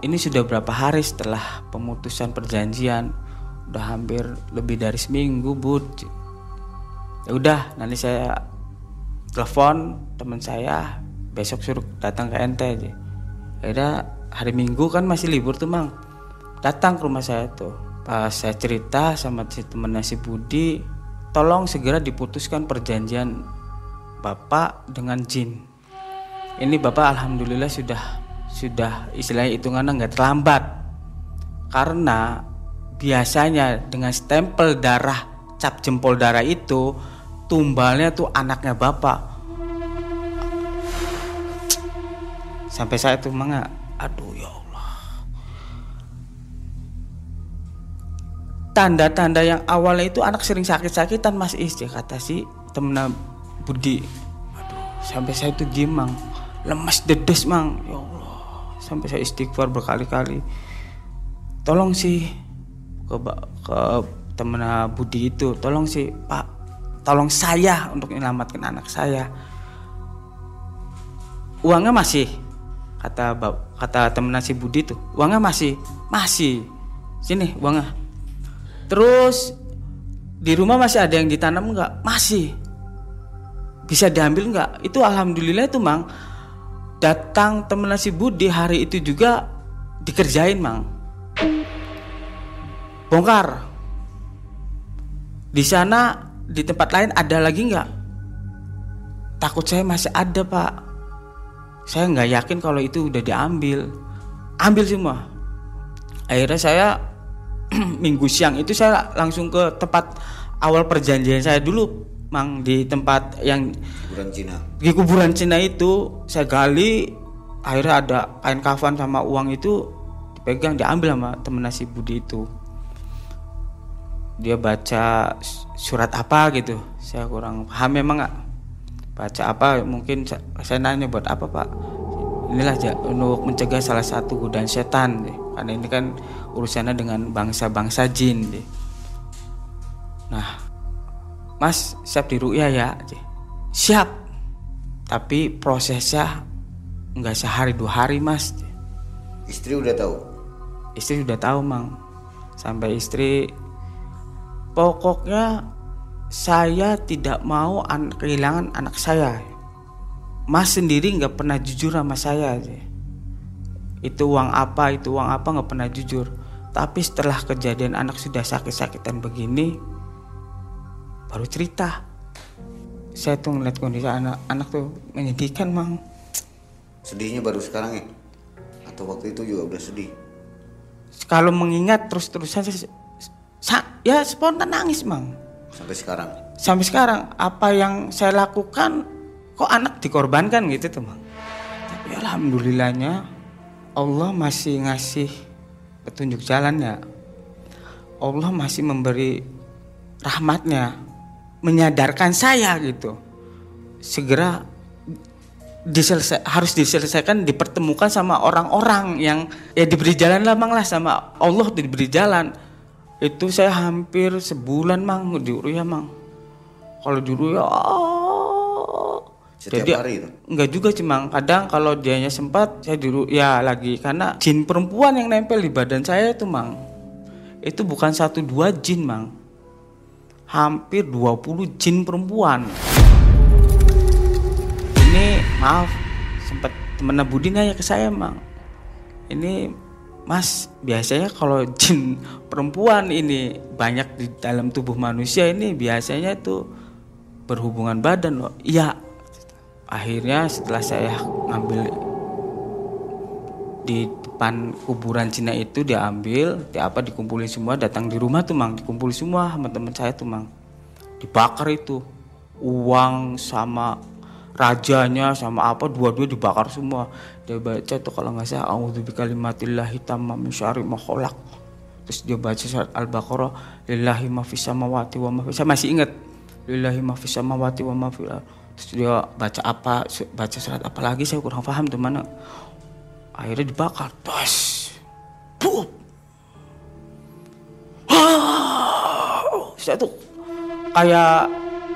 Ini sudah berapa hari setelah pemutusan perjanjian? Udah hampir lebih dari seminggu bud. Ya udah nanti saya telepon teman saya. Besok suruh datang ke ente aja akhirnya hari minggu kan masih libur tuh mang. Datang ke rumah saya tuh. Pas saya cerita sama si temennya si Budi tolong segera diputuskan perjanjian bapak dengan jin. Ini bapak alhamdulillah sudah sudah istilahnya hitungannya nggak terlambat. Karena biasanya dengan stempel darah cap jempol darah itu tumbalnya tuh anaknya bapak. Sampai saya tuh manga aduh ya Allah. Tanda-tanda yang awalnya itu anak sering sakit-sakitan mas. Is kata si temen Budi. Aduh sampai saya tuh gimang lemas dedes mang. Ya Allah sampai saya istighfar berkali-kali. Tolong sih ke ke temen Budi itu tolong sih Pak tolong saya untuk menyelamatkan anak saya. Uangnya masih kata kata temen si Budi tuh uangnya masih masih sini uangnya. Terus di rumah masih ada yang ditanam nggak? Masih. Bisa diambil nggak? Itu alhamdulillah itu mang. Datang temen si Budi hari itu juga dikerjain mang. Bongkar. Di sana di tempat lain ada lagi nggak? Takut saya masih ada pak saya nggak yakin kalau itu udah diambil. Ambil semua. Akhirnya saya [CLEARS THROAT] minggu siang itu saya langsung ke tempat awal perjanjian saya dulu mang di tempat yang Kuburan Cina. di kuburan Cina itu. Saya gali akhirnya ada kain kafan sama uang itu dipegang diambil sama temen nasi Budi itu. Dia baca surat apa gitu. Saya kurang paham memang nggak baca apa mungkin sa- saya nanya buat apa pak inilah untuk mencegah salah satu godaan setan deh. karena ini kan urusannya dengan bangsa-bangsa jin deh. nah mas siap diruya ya deh. siap tapi prosesnya nggak sehari dua hari mas deh. Istri udah tahu. istri sudah tahu mang sampai istri pokoknya saya tidak mau an kehilangan anak saya. Mas sendiri nggak pernah jujur sama saya. Itu uang apa, itu uang apa nggak pernah jujur. Tapi setelah kejadian anak sudah sakit-sakitan begini, baru cerita. Saya tuh ngeliat kondisi anak-anak tuh menyedihkan, mang. Sedihnya baru sekarang ya? Atau waktu itu juga udah sedih? Kalau mengingat terus-terusan, ya spontan nangis, mang Sampai sekarang? Sampai sekarang apa yang saya lakukan kok anak dikorbankan gitu teman. Tapi alhamdulillahnya Allah masih ngasih petunjuk jalannya. Allah masih memberi rahmatnya menyadarkan saya gitu. Segera diselesai, harus diselesaikan dipertemukan sama orang-orang yang ya diberi jalan lah mang lah sama Allah diberi jalan itu saya hampir sebulan mang di Uruya mang. Kalau di Uruya oh, setiap jadi, hari itu? enggak juga cuma kadang kalau dianya sempat saya di ya lagi. Karena jin perempuan yang nempel di badan saya itu mang. Itu bukan satu dua jin mang. Hampir 20 jin perempuan. Ini maaf sempat temen Budi nanya ke saya mang. Ini Mas, biasanya kalau [LAUGHS] jin perempuan ini banyak di dalam tubuh manusia ini biasanya tuh berhubungan badan loh. Iya. Akhirnya setelah saya ngambil di depan kuburan Cina itu diambil, di apa dikumpulin semua, datang di rumah tuh mang, dikumpulin semua sama teman saya tuh mang. Dibakar itu uang sama rajanya sama apa dua-dua dibakar semua. Dia baca tuh kalau nggak salah a'udzu bikalimatillahi tamma min syarri ma khalaq. Terus dia baca surat al-baqarah lillahi ma fis samawati wa ma saya masih ingat lillahi ma fis samawati wa ma fil terus dia baca apa baca surat apa lagi saya kurang paham tuh mana. Akhirnya dibakar tos Pup. saya tuh kayak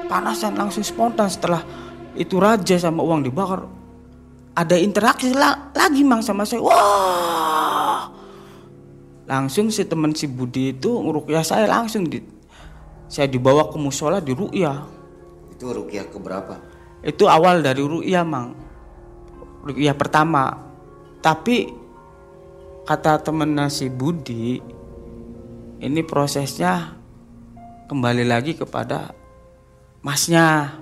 panasan langsung spontan setelah itu raja sama uang dibakar. Ada interaksi la lagi mang sama saya. Wah. Langsung si teman si Budi itu ngurukyah saya langsung di saya dibawa ke musola di rukyah. Itu rukyah ke berapa itu awal dari rukyah mang. Rukyah pertama. Tapi kata temen si Budi ini prosesnya kembali lagi kepada masnya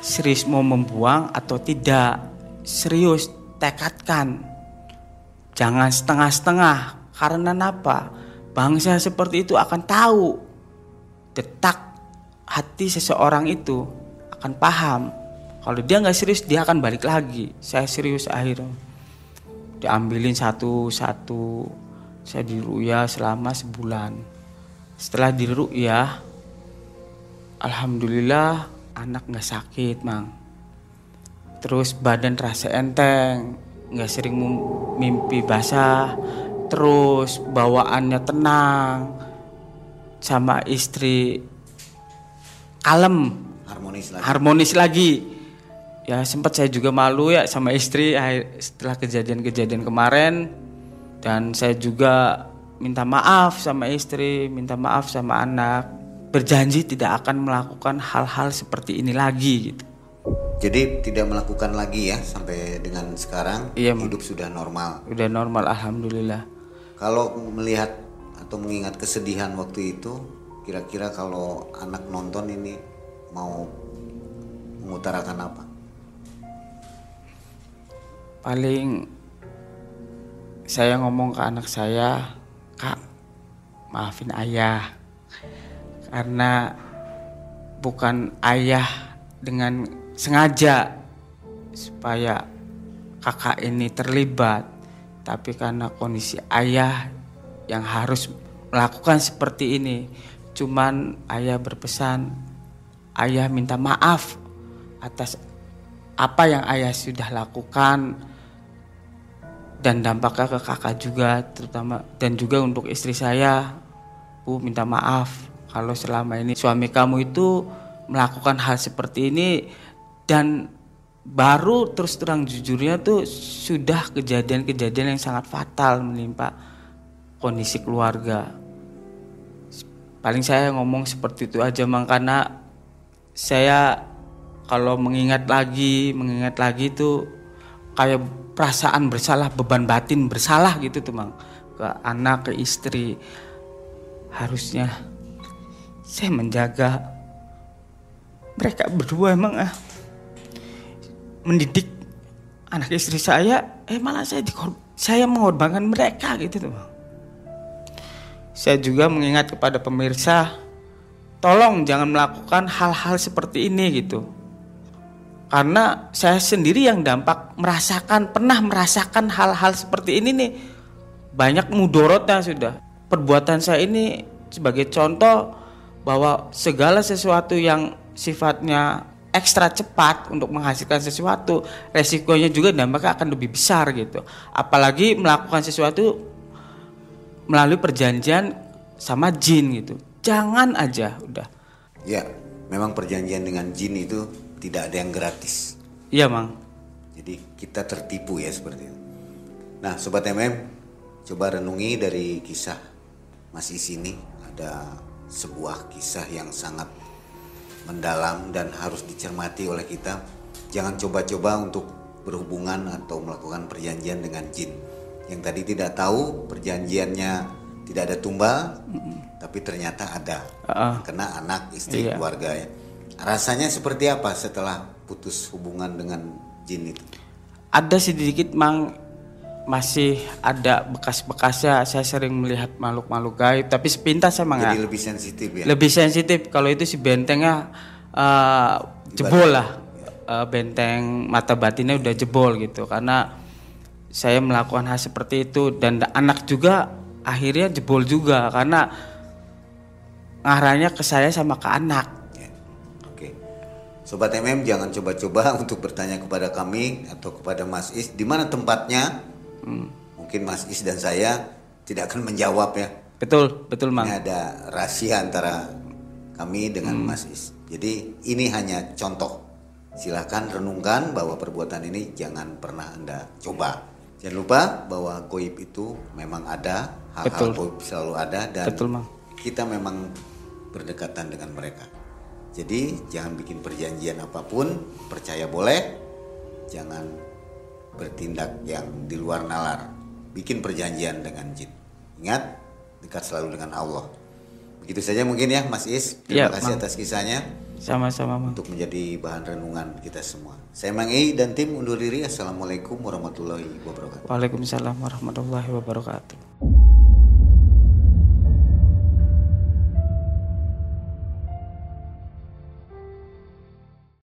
serius mau membuang atau tidak? Serius tekadkan. Jangan setengah-setengah karena apa bangsa seperti itu akan tahu. Detak hati seseorang itu akan paham. Kalau dia nggak serius dia akan balik lagi. Saya serius akhirnya. Diambilin satu-satu. Saya di ruya selama sebulan. Setelah di ruya alhamdulillah anak nggak sakit mang. Terus badan terasa enteng nggak sering mimpi basah. Terus bawaannya tenang sama istri kalem. Harmonis lagi. Harmonis lagi. Ya sempat saya juga malu ya sama istri setelah kejadian-kejadian kemarin. Dan saya juga minta maaf sama istri minta maaf sama anak berjanji tidak akan melakukan hal-hal seperti ini lagi gitu. Jadi tidak melakukan lagi ya sampai dengan sekarang iya, hidup sudah normal. Sudah normal alhamdulillah. Kalau melihat atau mengingat kesedihan waktu itu, kira-kira kalau anak nonton ini mau mengutarakan apa? Paling saya ngomong ke anak saya, "Kak, maafin ayah." Karena bukan ayah dengan sengaja supaya kakak ini terlibat tapi karena kondisi ayah yang harus melakukan seperti ini. Cuman ayah berpesan ayah minta maaf atas apa yang ayah sudah lakukan dan dampaknya ke kakak juga terutama dan juga untuk istri saya. Bu minta maaf kalau selama ini suami kamu itu melakukan hal seperti ini dan baru terus terang jujurnya tuh sudah kejadian-kejadian yang sangat fatal menimpa kondisi keluarga. Paling saya ngomong seperti itu aja mang karena saya kalau mengingat lagi, mengingat lagi itu kayak perasaan bersalah, beban batin bersalah gitu tuh, Mang. Ke anak, ke istri. Harusnya saya menjaga mereka berdua emang ah mendidik anak istri saya eh malah saya dikor saya mengorbankan mereka gitu tuh. Saya juga mengingat kepada pemirsa tolong jangan melakukan hal-hal seperti ini gitu. Karena saya sendiri yang dampak merasakan pernah merasakan hal-hal seperti ini nih. Banyak mudorotnya sudah. Perbuatan saya ini sebagai contoh bahwa segala sesuatu yang sifatnya ekstra cepat untuk menghasilkan sesuatu, resikonya juga dampaknya akan lebih besar gitu. Apalagi melakukan sesuatu melalui perjanjian sama jin gitu. Jangan aja udah. Ya, memang perjanjian dengan jin itu tidak ada yang gratis. Iya, Mang. Jadi kita tertipu ya seperti itu. Nah, sobat MM, coba renungi dari kisah Mas Is ini ada sebuah kisah yang sangat mendalam dan harus dicermati oleh kita. Jangan coba-coba untuk berhubungan atau melakukan perjanjian dengan jin. Yang tadi tidak tahu perjanjiannya tidak ada tumbal, tapi ternyata ada. Uh-uh. Kena anak, istri, Iya. keluarga ya. Rasanya seperti apa setelah putus hubungan dengan jin itu? Ada sedikit Mang masih ada bekas-bekasnya. Saya sering melihat makhluk-makhluk gaib, tapi sepintas saya Mang Jadi ya. lebih sensitif ya. lebih sensitif kalau itu si bentengnya eh, jebol lah Eh, benteng mata batinnya udah jebol gitu karena saya melakukan hal seperti itu dan da- anak juga akhirnya jebol juga karena ngarahnya ke saya sama ke anak Ya. Oke. Sobat MM jangan coba-coba [LAUGHS] untuk bertanya kepada kami atau kepada Mas Is di mana tempatnya. Mungkin Mas Is dan saya tidak akan menjawab ya. betul betul mang Ini ada rahasia antara kami dengan Mas Is. Jadi ini hanya contoh. Silakan renungkan bahwa perbuatan ini jangan pernah Anda coba. Jangan lupa bahwa goib itu memang ada, hal-hal goib selalu ada dan Betul, Mang. kita memang berdekatan dengan mereka. Jadi jangan bikin perjanjian apa pun, percaya boleh, jangan bertindak yang di luar nalar. Bikin perjanjian dengan jin. Ingat, dekat selalu dengan Allah. Begitu saja mungkin ya Mas Is. Terima Ya, kasih Mang. atas kisahnya sama-sama mang untuk menjadi bahan renungan kita semua. Saya Mang I dan tim undur diri. Assalamualaikum warahmatullahi wabarakatuh. Waalaikumsalam warahmatullahi wabarakatuh